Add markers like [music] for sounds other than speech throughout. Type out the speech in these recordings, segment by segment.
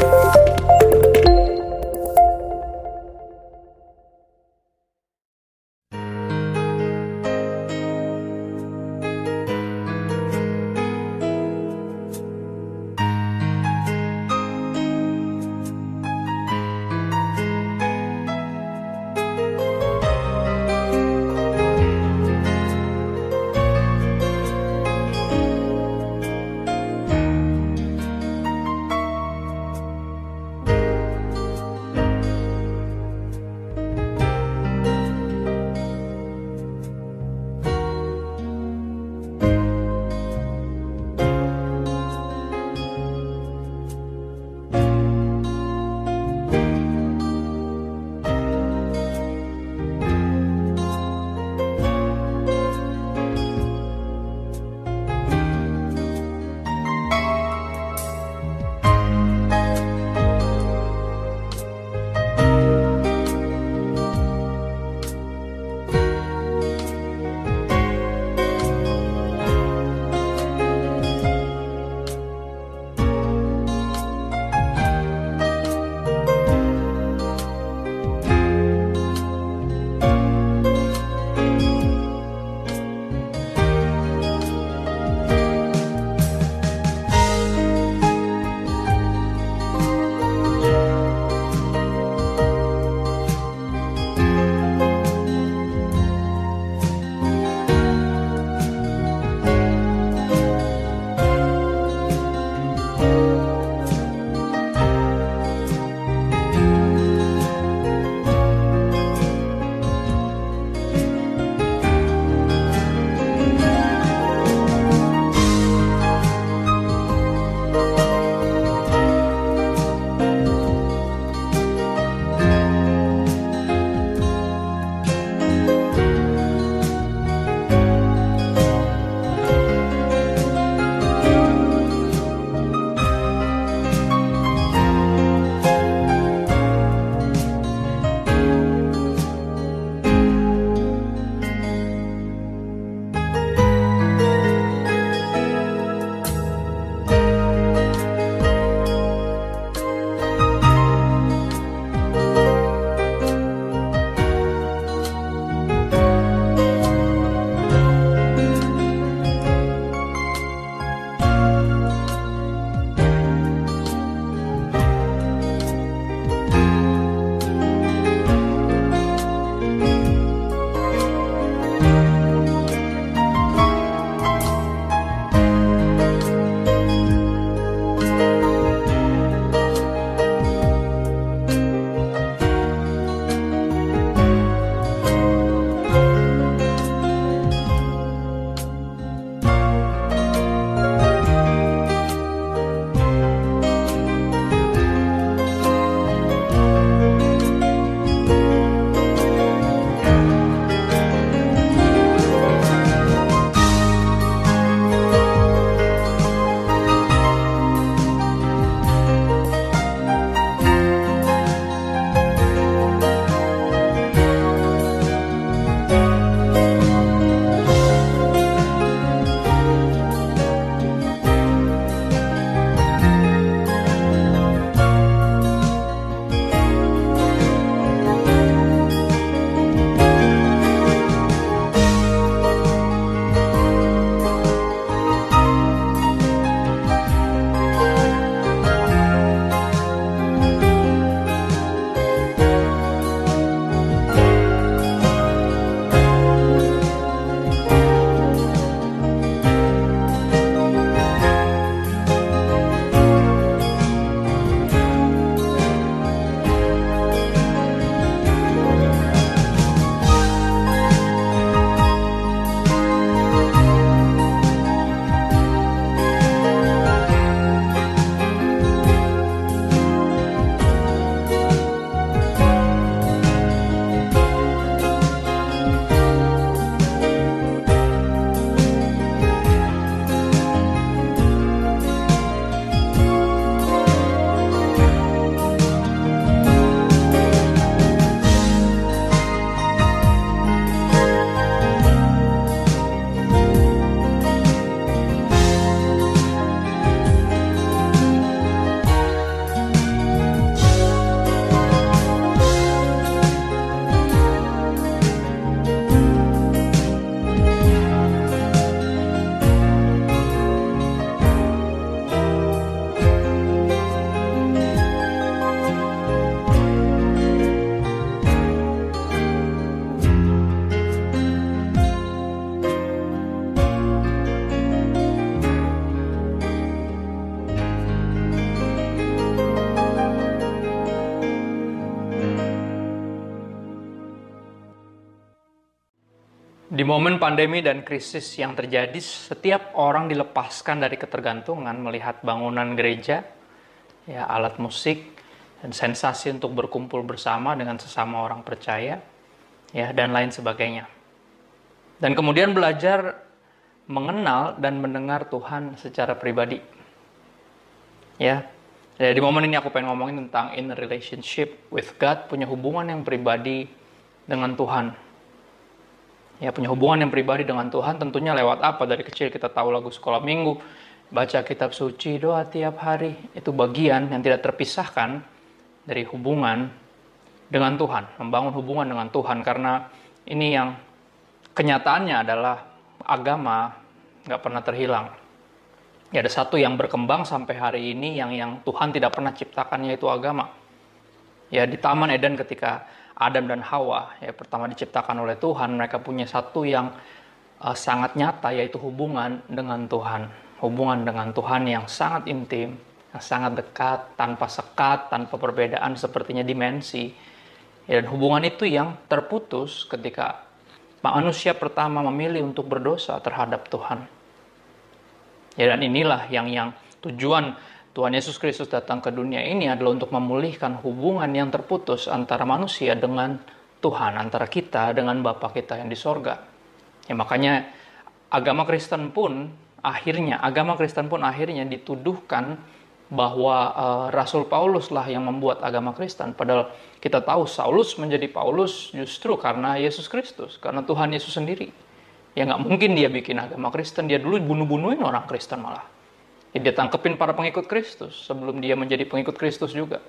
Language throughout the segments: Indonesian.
Bye. Momen pandemi dan krisis yang terjadi, setiap orang dilepaskan dari ketergantungan melihat bangunan gereja, ya alat musik, dan sensasi untuk berkumpul bersama dengan sesama orang percaya, ya dan lain sebagainya. Dan kemudian belajar mengenal dan mendengar Tuhan secara pribadi. Ya, jadi di momen ini aku pengen ngomongin tentang in relationship with God, punya hubungan yang pribadi dengan Tuhan ya punya hubungan yang pribadi dengan Tuhan tentunya lewat apa? Dari kecil kita tahu lagu sekolah minggu baca kitab suci doa tiap hari. Itu bagian yang tidak terpisahkan dari hubungan dengan Tuhan membangun hubungan dengan Tuhan. Karena ini yang kenyataannya adalah agama nggak pernah terhilang. Ya ada satu yang berkembang sampai hari ini yang yang Tuhan tidak pernah ciptakannya itu agama ya di Taman Eden ketika Adam dan Hawa ya pertama diciptakan oleh Tuhan mereka punya satu yang uh, sangat nyata yaitu hubungan dengan Tuhan. Hubungan dengan Tuhan yang sangat intim yang sangat dekat tanpa sekat tanpa perbedaan sepertinya dimensi. Ya, dan hubungan itu yang terputus ketika manusia pertama memilih untuk berdosa terhadap Tuhan. Ya dan inilah yang yang tujuan Tuhan Yesus Kristus datang ke dunia ini adalah untuk memulihkan hubungan yang terputus antara manusia dengan Tuhan, antara kita dengan Bapa kita yang di sorga. Ya, makanya agama Kristen pun akhirnya, agama Kristen pun akhirnya dituduhkan bahwa uh, Rasul Paulus lah yang membuat agama Kristen. Padahal kita tahu Saulus menjadi Paulus justru karena Yesus Kristus, karena Tuhan Yesus sendiri. Ya nggak mungkin dia bikin agama Kristen, dia dulu bunuh-bunuhin orang Kristen malah. Ya, dia tangkepin para pengikut Kristus sebelum dia menjadi pengikut Kristus juga.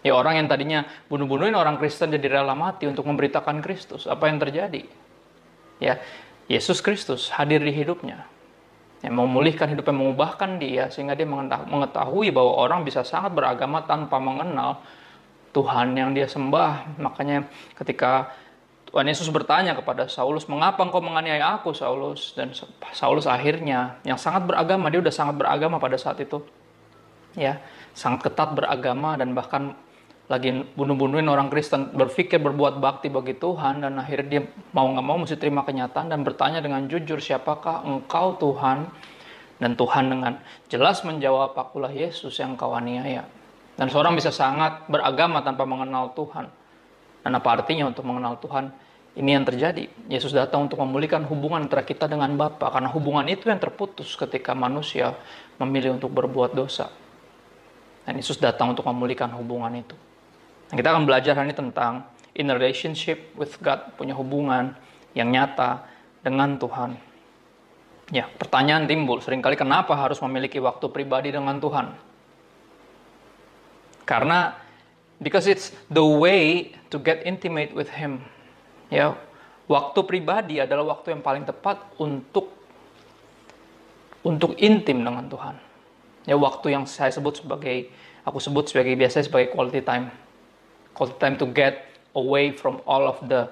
Ya orang yang tadinya bunuh-bunuhin orang Kristen jadi rela mati untuk memberitakan Kristus. Apa yang terjadi? Ya, Yesus Kristus hadir di hidupnya. Yang memulihkan hidup yang mengubahkan dia sehingga dia mengetahui bahwa orang bisa sangat beragama tanpa mengenal Tuhan yang dia sembah. Makanya ketika Tuhan Yesus bertanya kepada Saulus, mengapa engkau menganiaya aku Saulus? Dan Saulus akhirnya yang sangat beragama, dia udah sangat beragama pada saat itu. Ya, sangat ketat beragama dan bahkan lagi bunuh-bunuhin orang Kristen berpikir berbuat bakti bagi Tuhan dan akhirnya dia mau nggak mau mesti terima kenyataan dan bertanya dengan jujur siapakah engkau Tuhan dan Tuhan dengan jelas menjawab akulah Yesus yang kau aniaya dan seorang bisa sangat beragama tanpa mengenal Tuhan dan apa artinya untuk mengenal Tuhan? Ini yang terjadi. Yesus datang untuk memulihkan hubungan antara kita dengan Bapa karena hubungan itu yang terputus ketika manusia memilih untuk berbuat dosa. Dan Yesus datang untuk memulihkan hubungan itu. Dan kita akan belajar hari ini tentang in relationship with God, punya hubungan yang nyata dengan Tuhan. Ya, pertanyaan timbul sering kali kenapa harus memiliki waktu pribadi dengan Tuhan? Karena because it's the way to get intimate with him. Ya, waktu pribadi adalah waktu yang paling tepat untuk untuk intim dengan Tuhan. Ya, waktu yang saya sebut sebagai aku sebut sebagai biasa sebagai quality time. Quality time to get away from all of the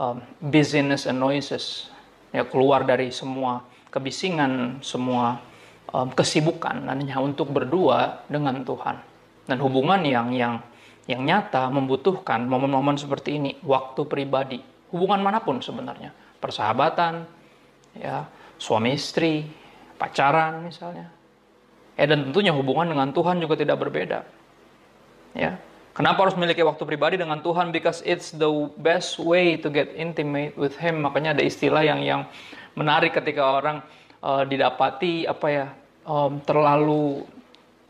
um, busyness and noises. Ya, keluar dari semua kebisingan, semua um, kesibukan dan hanya untuk berdua dengan Tuhan. Dan hubungan yang yang yang nyata membutuhkan momen-momen seperti ini, waktu pribadi, hubungan mana pun sebenarnya, persahabatan, ya, suami istri, pacaran misalnya. Ya, dan tentunya hubungan dengan Tuhan juga tidak berbeda. Ya. Kenapa harus memiliki waktu pribadi dengan Tuhan? Because it's the best way to get intimate with Him. Makanya ada istilah yang yang menarik ketika orang uh, didapati apa ya um, terlalu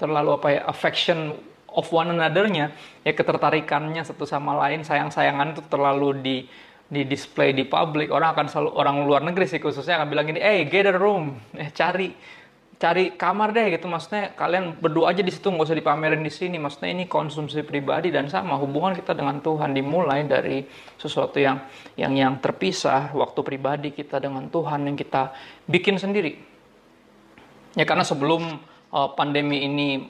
terlalu apa ya affection of one another-nya, ya ketertarikannya satu sama lain, sayang-sayangan itu terlalu di di display di publik, orang akan selalu orang luar negeri sih khususnya akan bilang gini, eh hey, get room, eh cari cari kamar deh gitu. Maksudnya kalian berdua aja di situ nggak usah dipamerin di sini. Maksudnya ini konsumsi pribadi dan sama hubungan kita dengan Tuhan dimulai dari sesuatu yang yang yang terpisah waktu pribadi kita dengan Tuhan yang kita bikin sendiri. Ya karena sebelum uh, pandemi ini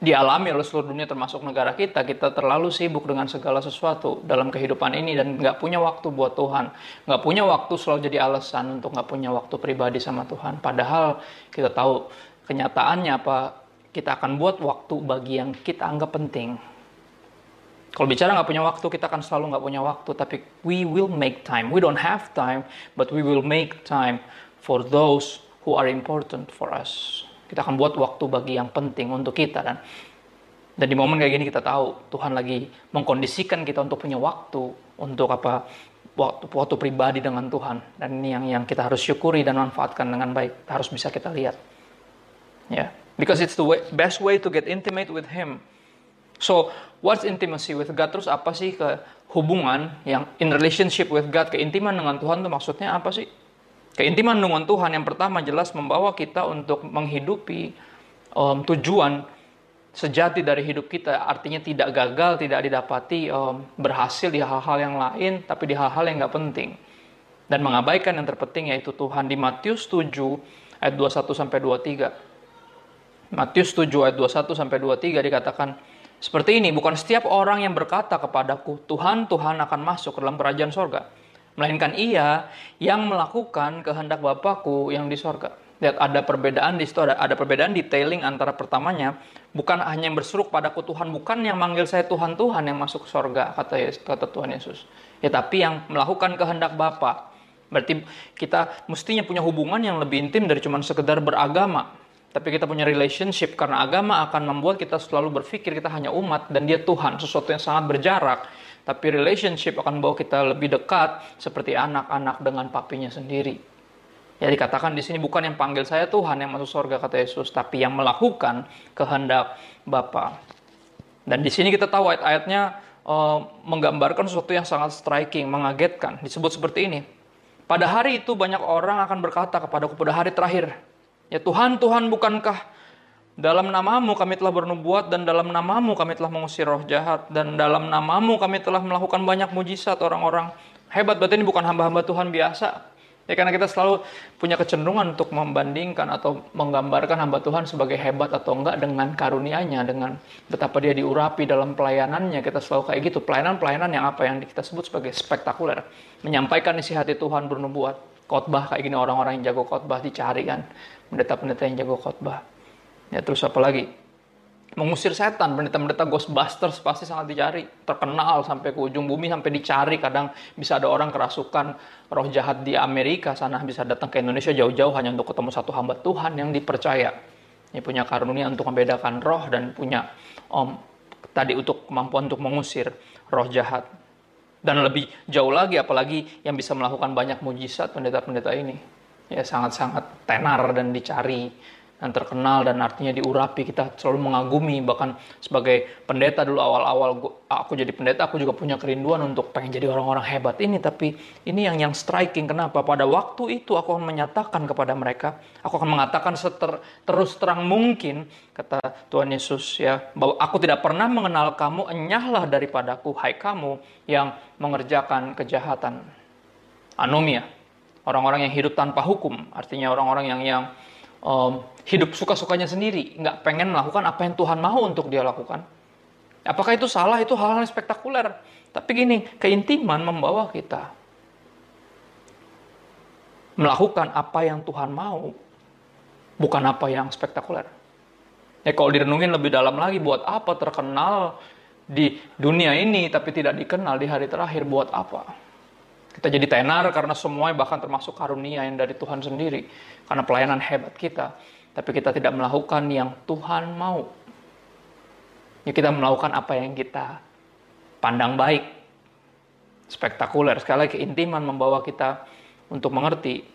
dialami oleh seluruh dunia termasuk negara kita kita terlalu sibuk dengan segala sesuatu dalam kehidupan ini dan nggak punya waktu buat Tuhan nggak punya waktu selalu jadi alasan untuk nggak punya waktu pribadi sama Tuhan padahal kita tahu kenyataannya apa kita akan buat waktu bagi yang kita anggap penting Kalau bicara nggak punya waktu, kita akan selalu nggak punya waktu. Tapi we will make time. We don't have time, but we will make time for those who are important for us. Kita akan buat waktu bagi yang penting untuk kita dan dan di momen kayak gini kita tahu Tuhan lagi mengkondisikan kita untuk punya waktu untuk apa waktu waktu pribadi dengan Tuhan. Dan ini yang yang kita harus syukuri dan manfaatkan dengan baik. Harus bisa kita lihat. Ya yeah. because it's the way, best way to get intimate with Him. So what's intimacy with God? Terus apa sih ke hubungan yang in relationship with God keintiman dengan Tuhan itu maksudnya apa sih Keintiman dengan Tuhan yang pertama jelas membawa kita untuk menghidupi um, tujuan sejati dari hidup kita. Artinya tidak gagal, tidak didapati um, berhasil di hal-hal yang lain, tapi di hal-hal yang nggak penting. Dan mengabaikan yang terpenting yaitu Tuhan. Di Matius 7 ayat 21 sampai 23. Matius 7 ayat 21 sampai 23 dikatakan seperti ini, bukan setiap orang yang berkata kepadaku, Tuhan, Tuhan akan masuk ke dalam kerajaan sorga melainkan ia yang melakukan kehendak Bapakku yang di sorga. Lihat ada perbedaan di situ, ada, ada perbedaan detailing antara pertamanya, bukan hanya yang berseru padaku Tuhan, bukan yang manggil saya Tuhan Tuhan yang masuk sorga, kata, kata Tuhan Yesus. Ya tapi yang melakukan kehendak Bapa. Berarti kita mestinya punya hubungan yang lebih intim dari cuma sekedar beragama. Tapi kita punya relationship karena agama akan membuat kita selalu berpikir kita hanya umat dan dia Tuhan, sesuatu yang sangat berjarak tapi relationship akan membawa kita lebih dekat seperti anak-anak dengan papinya sendiri. Ya dikatakan di sini bukan yang panggil saya Tuhan yang masuk surga kata Yesus, tapi yang melakukan kehendak Bapa. Dan di sini kita tahu ayat-ayatnya uh, menggambarkan sesuatu yang sangat striking, mengagetkan. Disebut seperti ini. Pada hari itu banyak orang akan berkata kepadaku pada hari terakhir, ya Tuhan, Tuhan bukankah dalam namamu kami telah bernubuat dan dalam namamu kami telah mengusir roh jahat dan dalam namamu kami telah melakukan banyak mujizat orang-orang hebat. Berarti ini bukan hamba-hamba Tuhan biasa. Ya karena kita selalu punya kecenderungan untuk membandingkan atau menggambarkan hamba Tuhan sebagai hebat atau enggak dengan karunia-Nya dengan betapa dia diurapi dalam pelayanannya. Kita selalu kayak gitu. Pelayanan-pelayanan yang apa yang kita sebut sebagai spektakuler. Menyampaikan isi hati Tuhan bernubuat. Khotbah kayak gini orang-orang yang jago khotbah dicari kan pendeta-pendeta yang jago khotbah Ya terus apa lagi? Mengusir setan, pendeta-pendeta Ghostbusters pasti sangat dicari. Terkenal sampai ke ujung bumi, sampai dicari. Kadang bisa ada orang kerasukan roh jahat di Amerika sana, bisa datang ke Indonesia jauh-jauh hanya untuk ketemu satu hamba Tuhan yang dipercaya. Ini punya karunia untuk membedakan roh dan punya om tadi untuk kemampuan untuk mengusir roh jahat. Dan lebih jauh lagi, apalagi yang bisa melakukan banyak mujizat pendeta-pendeta ini. Ya sangat-sangat tenar dan dicari yang terkenal dan artinya diurapi. Kita selalu mengagumi bahkan sebagai pendeta dulu awal-awal aku jadi pendeta aku juga punya kerinduan untuk pengen jadi orang-orang hebat ini. Tapi ini yang yang striking. Kenapa? Pada waktu itu aku akan menyatakan kepada mereka aku akan mengatakan seter, terus terang mungkin kata Tuhan Yesus ya bahwa aku tidak pernah mengenal kamu enyahlah daripadaku hai kamu yang mengerjakan kejahatan. Anomia orang-orang yang hidup tanpa hukum artinya orang-orang yang yang um, hidup suka-sukanya sendiri, nggak pengen melakukan apa yang Tuhan mau untuk dia lakukan. Apakah itu salah? Itu hal-hal yang spektakuler. Tapi gini, keintiman membawa kita melakukan apa yang Tuhan mau, bukan apa yang spektakuler. Ya kalau direnungin lebih dalam lagi, buat apa terkenal di dunia ini tapi tidak dikenal di hari terakhir, buat apa? Kita jadi tenar karena semuanya bahkan termasuk karunia yang dari Tuhan sendiri. Karena pelayanan hebat kita. Tapi kita tidak melakukan yang Tuhan mau. Ya kita melakukan apa yang kita pandang baik. Spektakuler. Sekali lagi keintiman membawa kita untuk mengerti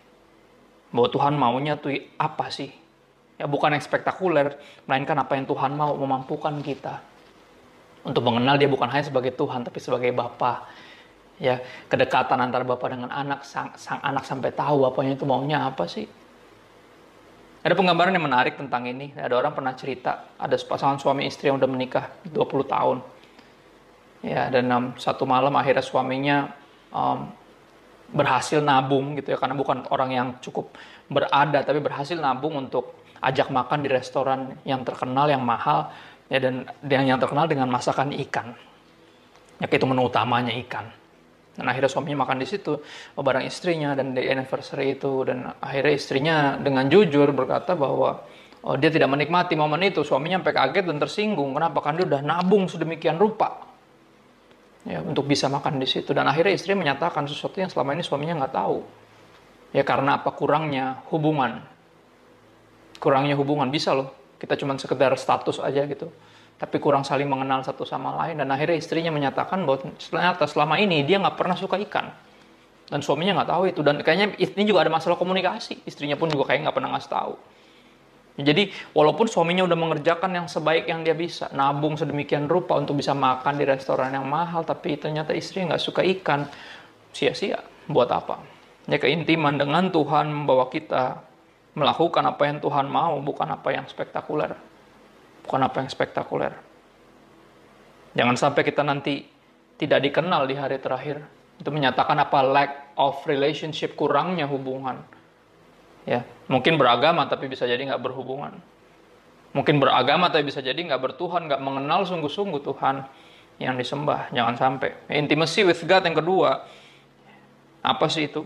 bahwa Tuhan maunya tuh apa sih. Ya bukan yang spektakuler, melainkan apa yang Tuhan mau memampukan kita. Untuk mengenal dia bukan hanya sebagai Tuhan, tapi sebagai Bapa ya kedekatan antara bapak dengan anak sang, sang anak sampai tahu apanya itu maunya apa sih? Ada penggambaran yang menarik tentang ini. Ada orang pernah cerita ada pasangan suami istri yang udah menikah 20 tahun. Ya dan um, satu malam akhirnya suaminya um, berhasil nabung gitu ya karena bukan orang yang cukup berada tapi berhasil nabung untuk ajak makan di restoran yang terkenal yang mahal ya dan yang terkenal dengan masakan ikan. Ya itu menu utamanya ikan dan akhirnya suaminya makan di situ. Oh, barang istrinya dan di anniversary itu. Dan akhirnya istrinya dengan jujur berkata bahwa oh, dia tidak menikmati momen itu. Suaminya sampai kaget dan tersinggung. Kenapa? Kan dia udah nabung sedemikian rupa. Ya untuk bisa makan di situ. Dan akhirnya istri menyatakan sesuatu yang selama ini suaminya nggak tahu. Ya karena apa kurangnya hubungan? Kurangnya hubungan. Bisa loh. Kita cuma sekedar status aja gitu tapi kurang saling mengenal satu sama lain dan akhirnya istrinya menyatakan bahwa ternyata selama ini dia nggak pernah suka ikan dan suaminya nggak tahu itu dan kayaknya ini juga ada masalah komunikasi istrinya pun juga kayak nggak pernah ngasih tahu jadi walaupun suaminya udah mengerjakan yang sebaik yang dia bisa, nabung sedemikian rupa untuk bisa makan di restoran yang mahal, tapi ternyata istri nggak suka ikan, sia-sia. Buat apa? Ya keintiman dengan Tuhan membawa kita melakukan apa yang Tuhan mau, bukan apa yang spektakuler. Bukan apa yang spektakuler. Jangan sampai kita nanti tidak dikenal di hari terakhir. Itu menyatakan apa lack of relationship, kurangnya hubungan. Ya mungkin beragama tapi bisa jadi nggak berhubungan. Mungkin beragama tapi bisa jadi nggak bertuhan nggak mengenal sungguh-sungguh Tuhan yang disembah. Jangan sampai. Intimacy with God yang kedua apa sih itu?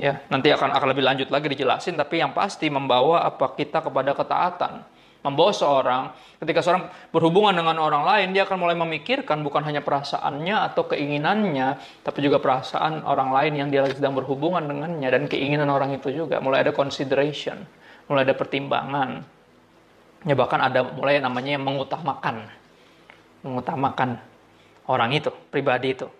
Ya nanti akan akan lebih lanjut lagi dijelasin tapi yang pasti membawa apa kita kepada ketaatan membawa seorang ketika seorang berhubungan dengan orang lain dia akan mulai memikirkan bukan hanya perasaannya atau keinginannya tapi juga perasaan orang lain yang dia sedang berhubungan dengannya dan keinginan orang itu juga. Mulai ada consideration mulai ada pertimbangan. Ya bahkan ada mulai namanya yang mengutamakan mengutamakan orang itu pribadi itu.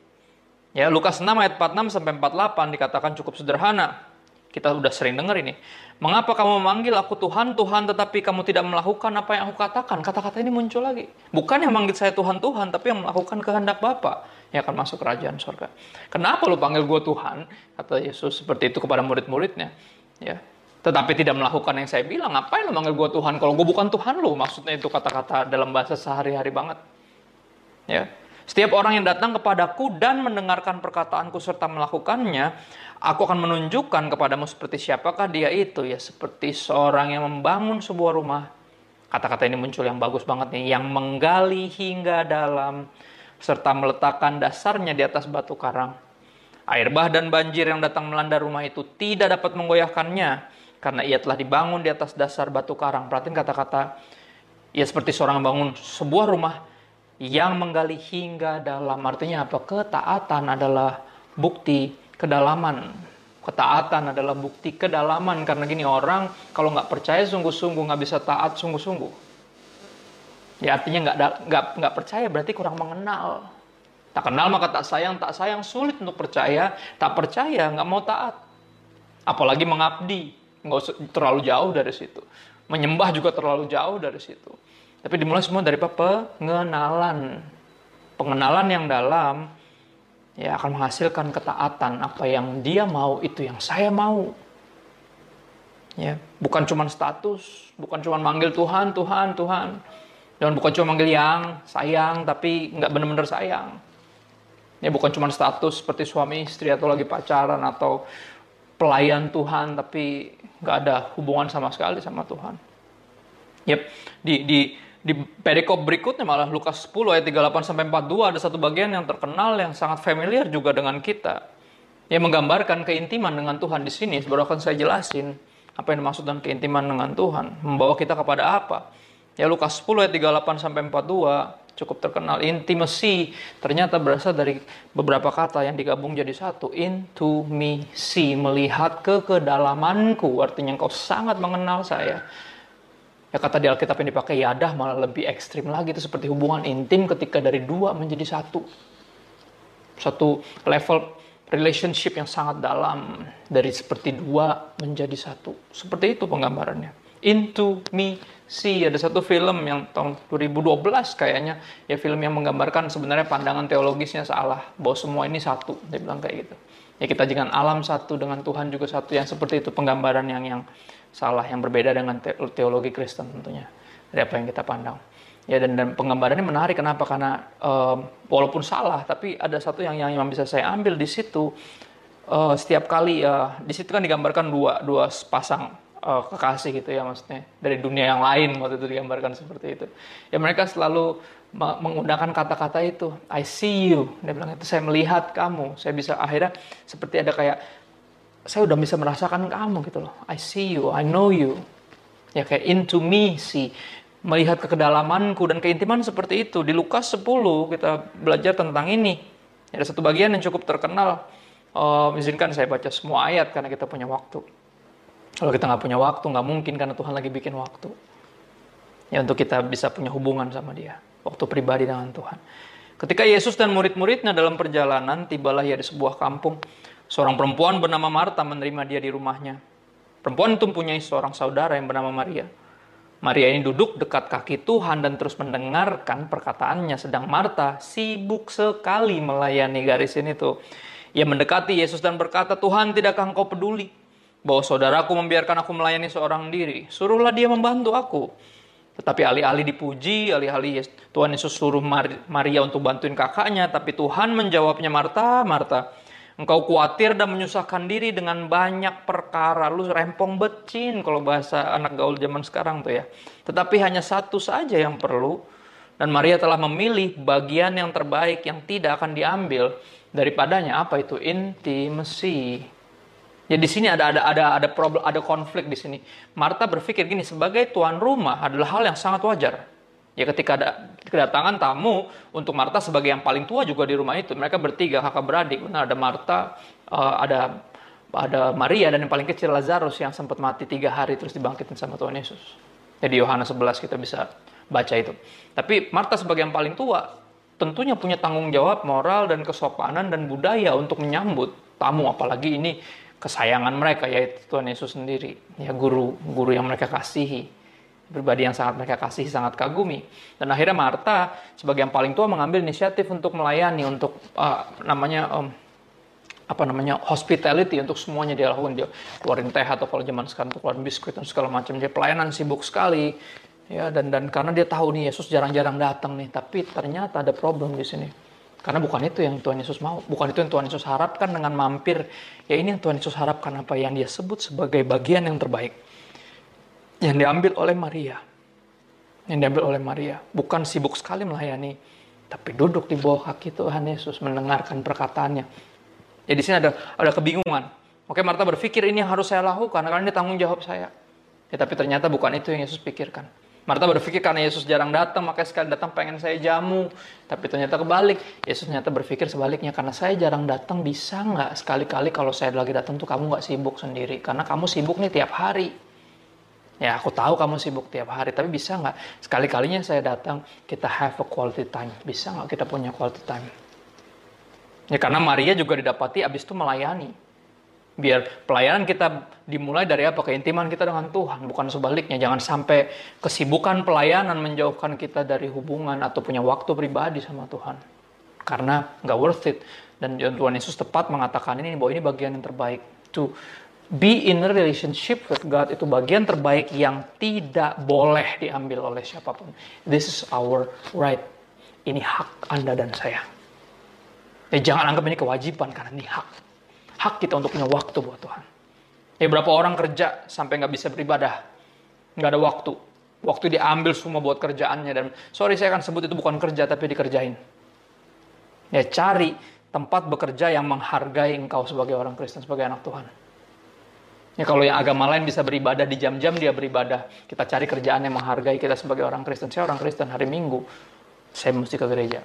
Ya Lukas 6 ayat 46 sampai 48 dikatakan cukup sederhana. Kita udah sering dengar ini. Mengapa kamu memanggil aku Tuhan, Tuhan, tetapi kamu tidak melakukan apa yang aku katakan? Kata-kata ini muncul lagi. Bukan yang manggil saya Tuhan, Tuhan, tapi yang melakukan kehendak Bapa yang akan masuk kerajaan surga. Kenapa lu panggil gue Tuhan? Kata Yesus seperti itu kepada murid-muridnya. Ya, tetapi tidak melakukan yang saya bilang. Ngapain lu manggil gue Tuhan? Kalau gue bukan Tuhan lu, maksudnya itu kata-kata dalam bahasa sehari-hari banget. Ya, setiap orang yang datang kepadaku dan mendengarkan perkataanku serta melakukannya, aku akan menunjukkan kepadamu seperti siapakah dia itu. Ya seperti seorang yang membangun sebuah rumah. Kata-kata ini muncul yang bagus banget nih. Yang menggali hingga dalam serta meletakkan dasarnya di atas batu karang. Air bah dan banjir yang datang melanda rumah itu tidak dapat menggoyahkannya karena ia telah dibangun di atas dasar batu karang. Perhatiin kata-kata, ia seperti seorang yang bangun sebuah rumah yang menggali hingga dalam. Artinya apa? Ketaatan adalah bukti kedalaman. Ketaatan adalah bukti kedalaman. Karena gini orang kalau nggak percaya sungguh-sungguh nggak bisa taat sungguh-sungguh. Ya artinya nggak nggak nggak percaya berarti kurang mengenal. Tak kenal maka tak sayang, tak sayang sulit untuk percaya, tak percaya nggak mau taat. Apalagi mengabdi, nggak terlalu jauh dari situ. Menyembah juga terlalu jauh dari situ. Tapi dimulai semua dari pengenalan. Pengenalan yang dalam ya akan menghasilkan ketaatan. Apa yang dia mau itu yang saya mau. Ya, bukan cuma status, bukan cuma manggil Tuhan, Tuhan, Tuhan. Dan bukan cuma manggil yang sayang, tapi nggak benar-benar sayang. Ya, bukan cuma status seperti suami istri atau lagi pacaran atau pelayan Tuhan, tapi nggak ada hubungan sama sekali sama Tuhan. Yep, di di di perikop berikutnya malah Lukas 10 ayat 38 sampai 42 ada satu bagian yang terkenal yang sangat familiar juga dengan kita. Yang menggambarkan keintiman dengan Tuhan di sini. Baru akan saya jelasin apa yang dimaksud dengan keintiman dengan Tuhan. Membawa kita kepada apa? Ya Lukas 10 ayat 38 sampai 42 cukup terkenal. Intimacy ternyata berasal dari beberapa kata yang digabung jadi satu. Into me see, melihat ke kedalamanku. Artinya engkau sangat mengenal saya Ya kata di Alkitab yang dipakai yadah malah lebih ekstrim lagi itu seperti hubungan intim ketika dari dua menjadi satu. Satu level relationship yang sangat dalam dari seperti dua menjadi satu. Seperti itu penggambarannya. Into Me See ada satu film yang tahun 2012 kayaknya ya film yang menggambarkan sebenarnya pandangan teologisnya salah bahwa semua ini satu dia bilang kayak gitu ya kita jangan alam satu dengan Tuhan juga satu yang seperti itu penggambaran yang yang salah yang berbeda dengan teologi Kristen tentunya dari apa yang kita pandang. Ya dan, dan penggambarannya menarik kenapa? Karena um, walaupun salah tapi ada satu yang yang, bisa saya ambil di situ uh, setiap kali uh, di situ kan digambarkan dua dua pasang uh, kekasih gitu ya maksudnya dari dunia yang lain waktu itu digambarkan seperti itu. Ya mereka selalu menggunakan kata-kata itu I see you dia bilang itu saya melihat kamu saya bisa akhirnya seperti ada kayak saya udah bisa merasakan kamu gitu loh. I see you, I know you. Ya kayak into me see. melihat ke kedalamanku dan keintiman seperti itu. Di Lukas 10 kita belajar tentang ini. Ada satu bagian yang cukup terkenal. Uh, izinkan saya baca semua ayat karena kita punya waktu. Kalau kita nggak punya waktu, nggak mungkin karena Tuhan lagi bikin waktu. Ya untuk kita bisa punya hubungan sama dia. Waktu pribadi dengan Tuhan. Ketika Yesus dan murid-muridnya dalam perjalanan, tibalah ia di sebuah kampung. Seorang perempuan bernama Marta menerima dia di rumahnya. Perempuan itu mempunyai seorang saudara yang bernama Maria. Maria ini duduk dekat kaki Tuhan dan terus mendengarkan perkataannya. Sedang Marta sibuk sekali melayani garis ini tuh. Ia mendekati Yesus dan berkata, Tuhan tidakkah engkau peduli bahwa saudaraku membiarkan aku melayani seorang diri? Suruhlah dia membantu aku. Tetapi alih-alih dipuji, alih-alih Tuhan Yesus suruh Maria untuk bantuin kakaknya, tapi Tuhan menjawabnya, Marta, Marta, Engkau khawatir dan menyusahkan diri dengan banyak perkara. Lu rempong becin kalau bahasa anak gaul zaman sekarang tuh ya. Tetapi hanya satu saja yang perlu. Dan Maria telah memilih bagian yang terbaik yang tidak akan diambil daripadanya. Apa itu? Intimasi. Ya di sini ada ada ada ada problem ada konflik di sini. Marta berpikir gini sebagai tuan rumah adalah hal yang sangat wajar. Ya ketika ada kedatangan tamu untuk Marta sebagai yang paling tua juga di rumah itu, mereka bertiga kakak beradik, benar ada Marta, uh, ada ada Maria dan yang paling kecil Lazarus yang sempat mati tiga hari terus dibangkitin sama Tuhan Yesus. Jadi Yohanes 11 kita bisa baca itu. Tapi Marta sebagai yang paling tua tentunya punya tanggung jawab moral dan kesopanan dan budaya untuk menyambut tamu apalagi ini kesayangan mereka yaitu Tuhan Yesus sendiri ya guru guru yang mereka kasihi pribadi yang sangat mereka kasih, sangat kagumi. Dan akhirnya Marta sebagai yang paling tua mengambil inisiatif untuk melayani, untuk uh, namanya um, apa namanya hospitality untuk semuanya dia lakukan. Dia keluarin teh atau kalau zaman sekarang keluarin biskuit dan segala macam. Dia pelayanan sibuk sekali ya dan dan karena dia tahu nih Yesus jarang-jarang datang nih tapi ternyata ada problem di sini. Karena bukan itu yang Tuhan Yesus mau bukan itu yang Tuhan Yesus harapkan dengan mampir. Ya ini yang Tuhan Yesus harapkan apa yang dia sebut sebagai bagian yang terbaik yang diambil oleh Maria. Yang diambil oleh Maria. Bukan sibuk sekali melayani, tapi duduk di bawah kaki Tuhan Yesus mendengarkan perkataannya. Jadi di sini ada ada kebingungan. Oke, Marta berpikir ini harus saya lakukan karena ini tanggung jawab saya. Ya, tapi ternyata bukan itu yang Yesus pikirkan. Marta berpikir karena Yesus jarang datang, makanya sekali datang pengen saya jamu. Tapi ternyata kebalik. Yesus ternyata berpikir sebaliknya, karena saya jarang datang, bisa nggak sekali-kali kalau saya lagi datang tuh kamu nggak sibuk sendiri. Karena kamu sibuk nih tiap hari. Ya aku tahu kamu sibuk tiap hari, tapi bisa nggak sekali-kalinya saya datang kita have a quality time. Bisa nggak kita punya quality time? Ya karena Maria juga didapati abis itu melayani. Biar pelayanan kita dimulai dari apa? Keintiman kita dengan Tuhan, bukan sebaliknya. Jangan sampai kesibukan pelayanan menjauhkan kita dari hubungan atau punya waktu pribadi sama Tuhan. Karena nggak worth it. Dan Tuhan Yesus tepat mengatakan ini bahwa ini bagian yang terbaik. To be in a relationship with God itu bagian terbaik yang tidak boleh diambil oleh siapa pun. This is our right. Ini hak Anda dan saya. Ya, jangan anggap ini kewajiban karena ini hak. Hak kita untuk punya waktu buat Tuhan. Ya berapa orang kerja sampai nggak bisa beribadah, nggak ada waktu. Waktu diambil semua buat kerjaannya dan sorry saya akan sebut itu bukan kerja tapi dikerjain. Ya cari tempat bekerja yang menghargai engkau sebagai orang Kristen, sebagai anak Tuhan Ya, kalau yang agama lain bisa beribadah di jam-jam dia beribadah. Kita cari kerjaan yang menghargai kita sebagai orang Kristen. Saya orang Kristen hari Minggu, saya mesti ke gereja.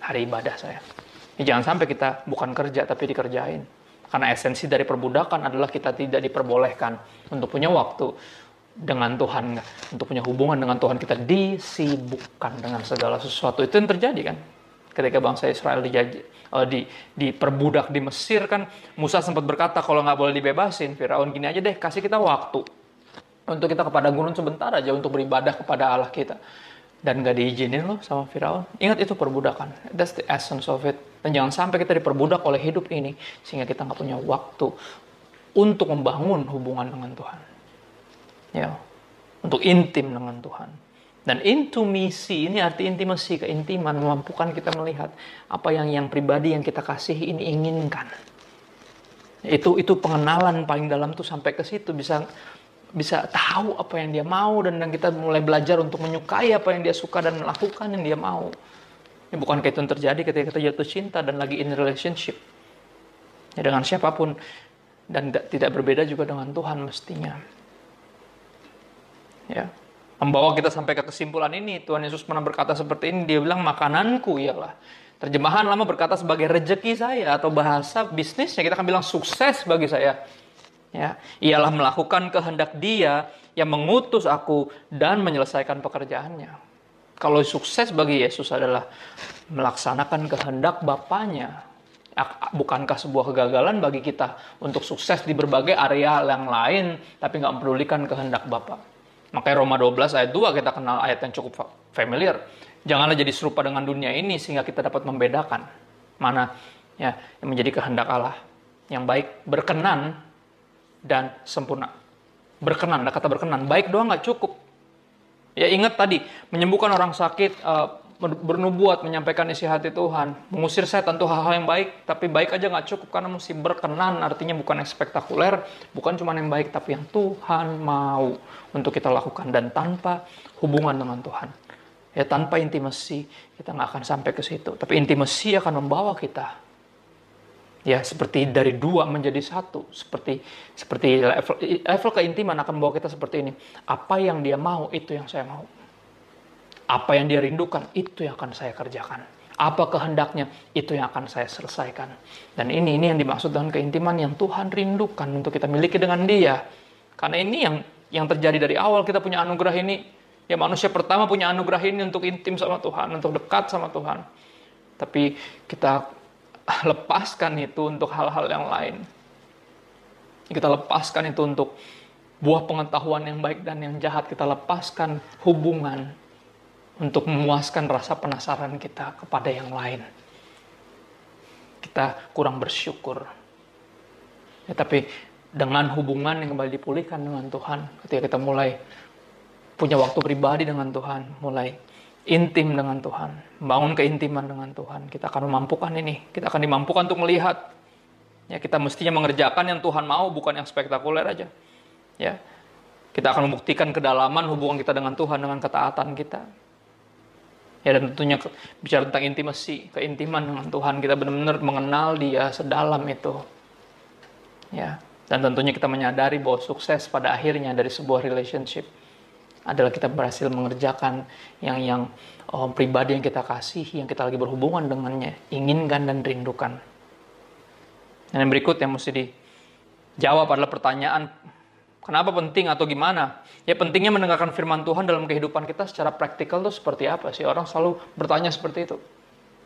Hari ibadah saya. Ya, jangan sampai kita bukan kerja tapi dikerjain. Karena esensi dari perbudakan adalah kita tidak diperbolehkan untuk punya waktu dengan Tuhan, untuk punya hubungan dengan Tuhan kita disibukkan dengan segala sesuatu itu yang terjadi kan ketika bangsa Israel dijajah, uh, di diperbudak di Mesir kan Musa sempat berkata kalau nggak boleh dibebasin Firaun gini aja deh kasih kita waktu untuk kita kepada gunung sebentar aja untuk beribadah kepada Allah kita. Dan nggak diizinin loh sama Firaun. Ingat itu perbudakan. That's the essence of it. Dan jangan sampai kita diperbudak oleh hidup ini sehingga kita nggak punya waktu untuk membangun hubungan dengan Tuhan. Ya. Untuk intim dengan Tuhan dan intimasi ini arti intimasi, keintiman memampukan kita melihat apa yang yang pribadi yang kita kasih ini inginkan. Itu itu pengenalan paling dalam tuh sampai ke situ bisa bisa tahu apa yang dia mau dan, dan kita mulai belajar untuk menyukai apa yang dia suka dan melakukan yang dia mau. Ini bukan kayak itu yang terjadi ketika kita jatuh cinta dan lagi in relationship. Ya, dengan siapa pun dan tidak berbeda juga dengan Tuhan mestinya. Ya. Membawa kita sampai ke kesimpulan ini. Tuhan Yesus pernah berkata seperti ini, dia bilang makananku ialah. Terjemahan lama berkata sebagai rejeki saya atau bahasa bisnisnya kita akan bilang sukses bagi saya. Ya, ialah melakukan kehendak Dia yang mengutus aku dan menyelesaikan pekerjaannya. Kalau sukses bagi Yesus adalah melaksanakan kehendak Bapaknya, bukankah sebuah kegagalan bagi kita untuk sukses di berbagai area yang lain tapi nggak mempedulikan kehendak Bapak? Makanya Roma 12 ayat 2 kita kenal ayat yang cukup familiar. Janganlah jadi serupa dengan dunia ini sehingga kita dapat membedakan mana ya yang menjadi kehendak Allah yang baik, berkenan dan sempurna. Berkenan, ada kata berkenan. Baik doang nggak cukup. Ya ingat tadi menyembuhkan orang sakit, uh, bernubuat, menyampaikan isi hati Tuhan, mengusir setan itu hal-hal yang baik, tapi baik aja nggak cukup karena mesti berkenan, artinya bukan yang spektakuler, bukan cuma yang baik, tapi yang Tuhan mau untuk kita lakukan. Dan tanpa hubungan dengan Tuhan. Ya tanpa intimasi kita nggak akan sampai ke situ, tapi intimasi akan membawa kita. Ya seperti dari dua menjadi satu. Seperti seperti level, level keintiman akan membawa kita seperti ini. Apa yang dia mau itu yang saya mau apa yang dia rindukan, itu yang akan saya kerjakan. Apa kehendaknya, itu yang akan saya selesaikan. Dan ini ini yang dimaksud dengan keintiman yang Tuhan rindukan untuk kita miliki dengan dia. Karena ini yang yang terjadi dari awal kita punya anugerah ini. Ya manusia pertama punya anugerah ini untuk intim sama Tuhan, untuk dekat sama Tuhan. Tapi kita [laughs] lepaskan itu untuk hal-hal yang lain. Kita lepaskan itu untuk buah pengetahuan yang baik dan yang jahat. Kita lepaskan hubungan untuk memuaskan rasa penasaran kita kepada yang lain. Kita kurang bersyukur. Ya, tapi dengan hubungan yang kembali dipulihkan dengan Tuhan, ketika kita mulai punya waktu pribadi dengan Tuhan, mulai intim dengan Tuhan, bangun keintiman dengan Tuhan, kita akan memampukan ini. Kita akan dimampukan untuk melihat. Ya, kita mestinya mengerjakan yang Tuhan mau, bukan yang spektakuler aja. Ya, kita akan membuktikan kedalaman hubungan kita dengan Tuhan dengan ketaatan kita. Ya dan tentunya bicara tentang intimasi, keintiman dengan Tuhan, kita benar-benar mengenal Dia sedalam itu. Ya, dan tentunya kita menyadari bahwa sukses pada akhirnya dari sebuah relationship adalah kita berhasil mengerjakan yang yang oh, pribadi yang kita kasih, yang kita lagi berhubungan dengannya, inginkan dan rindukan. Dan yang berikut yang mesti dijawab adalah pertanyaan Kenapa penting atau gimana? Ya pentingnya mendengarkan firman Tuhan dalam kehidupan kita secara praktikal itu seperti apa sih? Orang selalu bertanya seperti itu.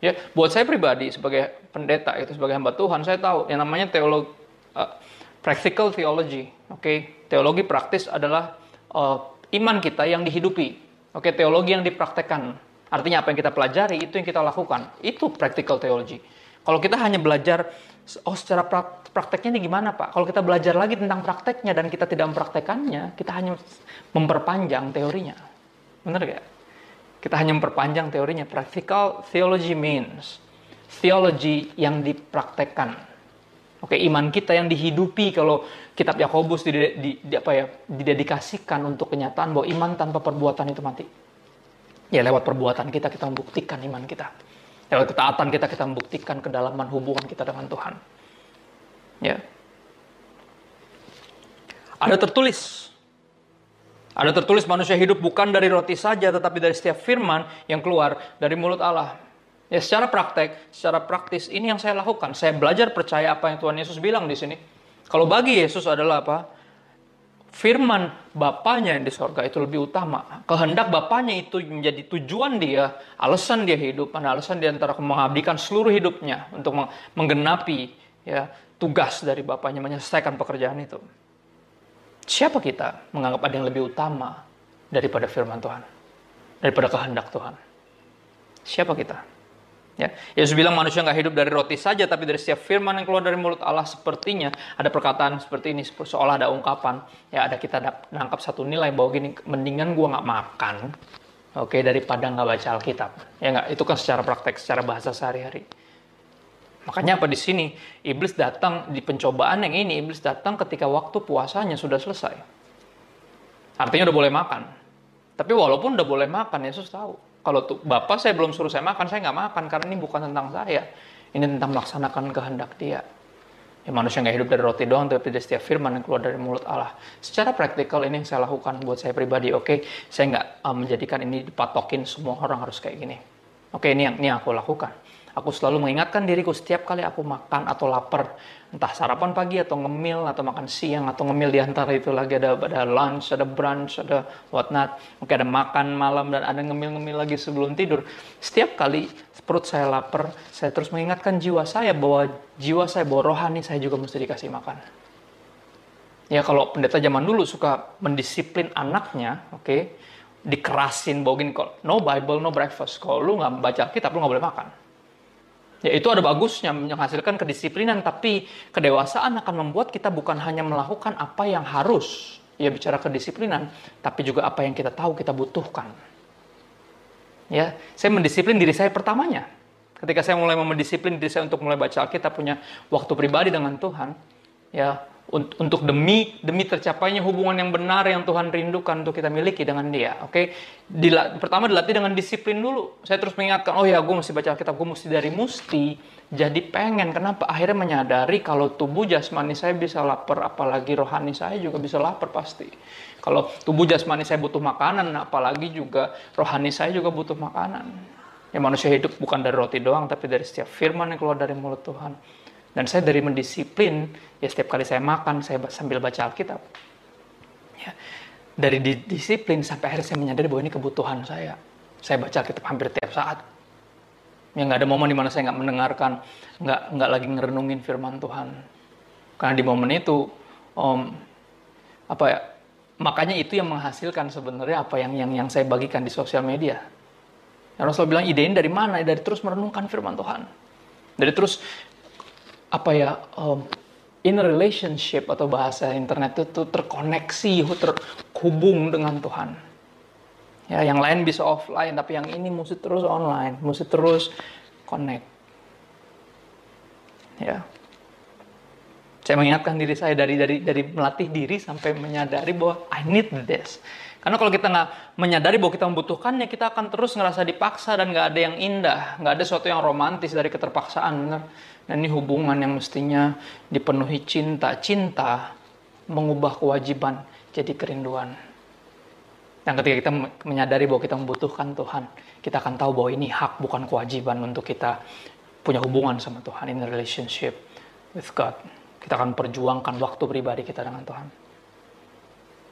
Ya, buat saya pribadi sebagai pendeta itu sebagai hamba Tuhan, saya tahu yang namanya teologi uh, practical theology. Oke, okay? teologi praktis adalah uh, iman kita yang dihidupi. Oke, okay? teologi yang dipraktekkan. Artinya apa yang kita pelajari itu yang kita lakukan. Itu practical theology. Kalau kita hanya belajar oh secara prakteknya ini gimana Pak? Kalau kita belajar lagi tentang prakteknya dan kita tidak mempraktekannya, kita hanya memperpanjang teorinya. Benar gak? Kita hanya memperpanjang teorinya. Practical theology means theology yang dipraktekkan. Oke, iman kita yang dihidupi kalau kitab Yakobus di, di, di, ya, didedikasikan untuk kenyataan bahwa iman tanpa perbuatan itu mati. Ya lewat perbuatan kita kita membuktikan iman kita. Lewat ketaatan kita kita membuktikan kedalaman hubungan kita dengan Tuhan. Ya. Ada tertulis. Ada tertulis manusia hidup bukan dari roti saja tetapi dari setiap firman yang keluar dari mulut Allah. Ya secara praktek, secara praktis ini yang saya lakukan. Saya belajar percaya apa yang Tuhan Yesus bilang di sini. Kalau bagi Yesus adalah apa? Firman Bapaknya yang di sorga itu lebih utama. Kehendak Bapaknya itu menjadi tujuan dia, alasan dia hidup, alasan dia antara mengabdikan seluruh hidupnya untuk menggenapi ya tugas dari Bapaknya menyelesaikan pekerjaan itu. Siapa kita menganggap ada yang lebih utama daripada firman Tuhan? Daripada kehendak Tuhan? Siapa kita? Ya, Yesus bilang manusia nggak hidup dari roti saja, tapi dari setiap firman yang keluar dari mulut Allah sepertinya ada perkataan seperti ini, seolah ada ungkapan. Ya, ada kita nangkap satu nilai bahwa gini, mendingan gua nggak makan, oke, okay, daripada nggak baca Alkitab. Ya nggak, itu kan secara praktek, secara bahasa sehari-hari. Makanya apa di sini? Iblis datang di pencobaan yang ini, iblis datang ketika waktu puasanya sudah selesai. Artinya udah boleh makan. Tapi walaupun udah boleh makan, Yesus tahu kalau tuh bapak saya belum suruh saya makan, saya nggak makan karena ini bukan tentang saya. Ini tentang melaksanakan kehendak dia. Ya, manusia nggak hidup dari roti doang, tapi dari setiap firman yang keluar dari mulut Allah. Secara praktikal ini yang saya lakukan buat saya pribadi. Oke, okay? saya nggak uh, menjadikan ini dipatokin semua orang harus kayak gini. Oke, okay, ini yang ini yang aku lakukan. Aku selalu mengingatkan diriku setiap kali aku makan atau lapar, entah sarapan pagi atau ngemil atau makan siang atau ngemil di antara itu lagi ada ada lunch, ada brunch, ada whatnot, mungkin ada makan malam dan ada ngemil-ngemil lagi sebelum tidur. Setiap kali perut saya lapar, saya terus mengingatkan jiwa saya bahwa jiwa saya bahwa rohani saya juga mesti dikasih makan. Ya kalau pendeta zaman dulu suka mendisiplin anaknya, oke, okay, dikerasin bahwa gini no Bible no breakfast. Kalau lu nggak baca kitab lu nggak boleh makan Ya itu ada bagusnya menghasilkan kedisiplinan, tapi kedewasaan akan membuat kita bukan hanya melakukan apa yang harus, ya bicara kedisiplinan, tapi juga apa yang kita tahu kita butuhkan. Ya, saya mendisiplin diri saya pertamanya. Ketika saya mulai mendisiplin diri saya untuk mulai baca Alkitab, punya waktu pribadi dengan Tuhan, ya untuk demi demi tercapainya hubungan yang benar yang Tuhan rindukan untuk kita miliki dengan Dia. Oke, okay? pertama dilatih dengan disiplin dulu. Saya terus mengingatkan, oh ya, gue mesti baca Alkitab, gue mesti dari mesti jadi pengen. Kenapa? Akhirnya menyadari kalau tubuh jasmani saya bisa lapar, apalagi rohani saya juga bisa lapar pasti. Kalau tubuh jasmani saya butuh makanan, apalagi juga rohani saya juga butuh makanan. Ya manusia hidup bukan dari roti doang, tapi dari setiap firman yang keluar dari mulut Tuhan. Dan saya dari mendisiplin, ya setiap kali saya makan, saya sambil baca Alkitab. Ya, dari disiplin sampai akhirnya saya menyadari bahwa ini kebutuhan saya. Saya baca Alkitab hampir tiap saat. Ya nggak ada momen di mana saya nggak mendengarkan, nggak nggak lagi ngerenungin firman Tuhan. Karena di momen itu, om, apa ya? Makanya itu yang menghasilkan sebenarnya apa yang yang yang saya bagikan di sosial media. Yang Rasul bilang ide ini dari mana? Dari terus merenungkan firman Tuhan. Dari terus apa ya um, in relationship atau bahasa internet itu terkoneksi terhubung dengan Tuhan. Ya yang lain bisa offline tapi yang ini mesti terus online mesti terus connect. Ya. Saya mengingatkan diri saya dari dari dari melatih diri sampai menyadari bahwa I need this karena kalau kita nggak menyadari bahwa kita membutuhkannya, kita akan terus ngerasa dipaksa dan nggak ada yang indah, nggak ada sesuatu yang romantis dari keterpaksaan, benar. Dan ini hubungan yang mestinya dipenuhi cinta. Cinta mengubah kewajiban jadi kerinduan. Dan ketika kita menyadari bahwa kita membutuhkan Tuhan, kita akan tahu bahwa ini hak bukan kewajiban untuk kita punya hubungan sama Tuhan, in relationship with God. Kita akan perjuangkan waktu pribadi kita dengan Tuhan.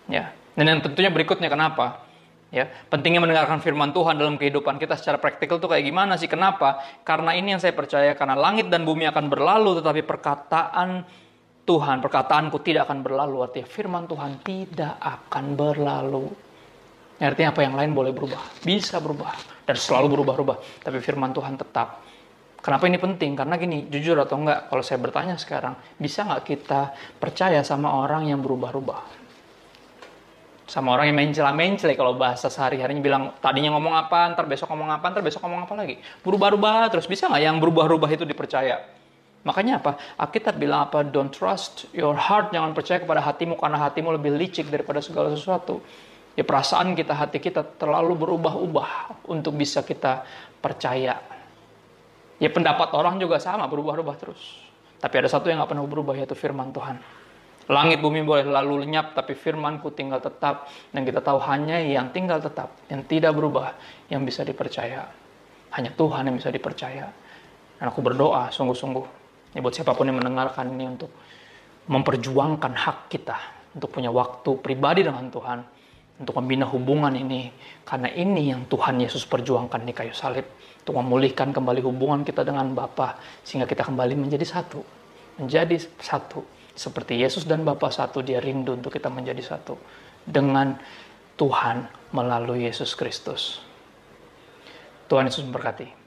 Ya, dan yang tentunya berikutnya kenapa? Ya, pentingnya mendengarkan firman Tuhan dalam kehidupan kita secara praktikal tuh kayak gimana sih? Kenapa? Karena ini yang saya percaya karena langit dan bumi akan berlalu tetapi perkataan Tuhan, perkataanku tidak akan berlalu. Artinya firman Tuhan tidak akan berlalu. Artinya apa yang lain boleh berubah, bisa berubah dan selalu berubah-ubah, tapi firman Tuhan tetap. Kenapa ini penting? Karena gini, jujur atau enggak, kalau saya bertanya sekarang, bisa nggak kita percaya sama orang yang berubah-ubah? Sama orang yang mencela-mencela kalau bahasa sehari-harinya bilang tadinya ngomong apa, ntar besok ngomong apa, ntar besok ngomong apa lagi. Berubah-ubah terus bisa nggak yang berubah-ubah itu dipercaya? Makanya apa? Alkitab bilang apa? Don't trust your heart, jangan percaya kepada hatimu karena hatimu lebih licik daripada segala sesuatu. Ya perasaan kita, hati kita terlalu berubah-ubah untuk bisa kita percaya. Ya pendapat orang juga sama, berubah-ubah terus. Tapi ada satu yang nggak pernah berubah yaitu firman Tuhan. Langit bumi boleh lalu lenyap, tapi firmanku tinggal tetap. Dan kita tahu hanya yang tinggal tetap, yang tidak berubah, yang bisa dipercaya. Hanya Tuhan yang bisa dipercaya. Dan aku berdoa sungguh-sungguh. Ya buat siapa pun yang mendengarkan ini untuk memperjuangkan hak kita. Untuk punya waktu pribadi dengan Tuhan. Untuk membina hubungan ini. Karena ini yang Tuhan Yesus perjuangkan di kayu salib. Untuk memulihkan kembali hubungan kita dengan Bapa Sehingga kita kembali menjadi satu. Menjadi satu seperti Yesus dan Bapa satu, dia rindu untuk kita menjadi satu dengan Tuhan melalui Yesus Kristus. Tuhan Yesus memberkati.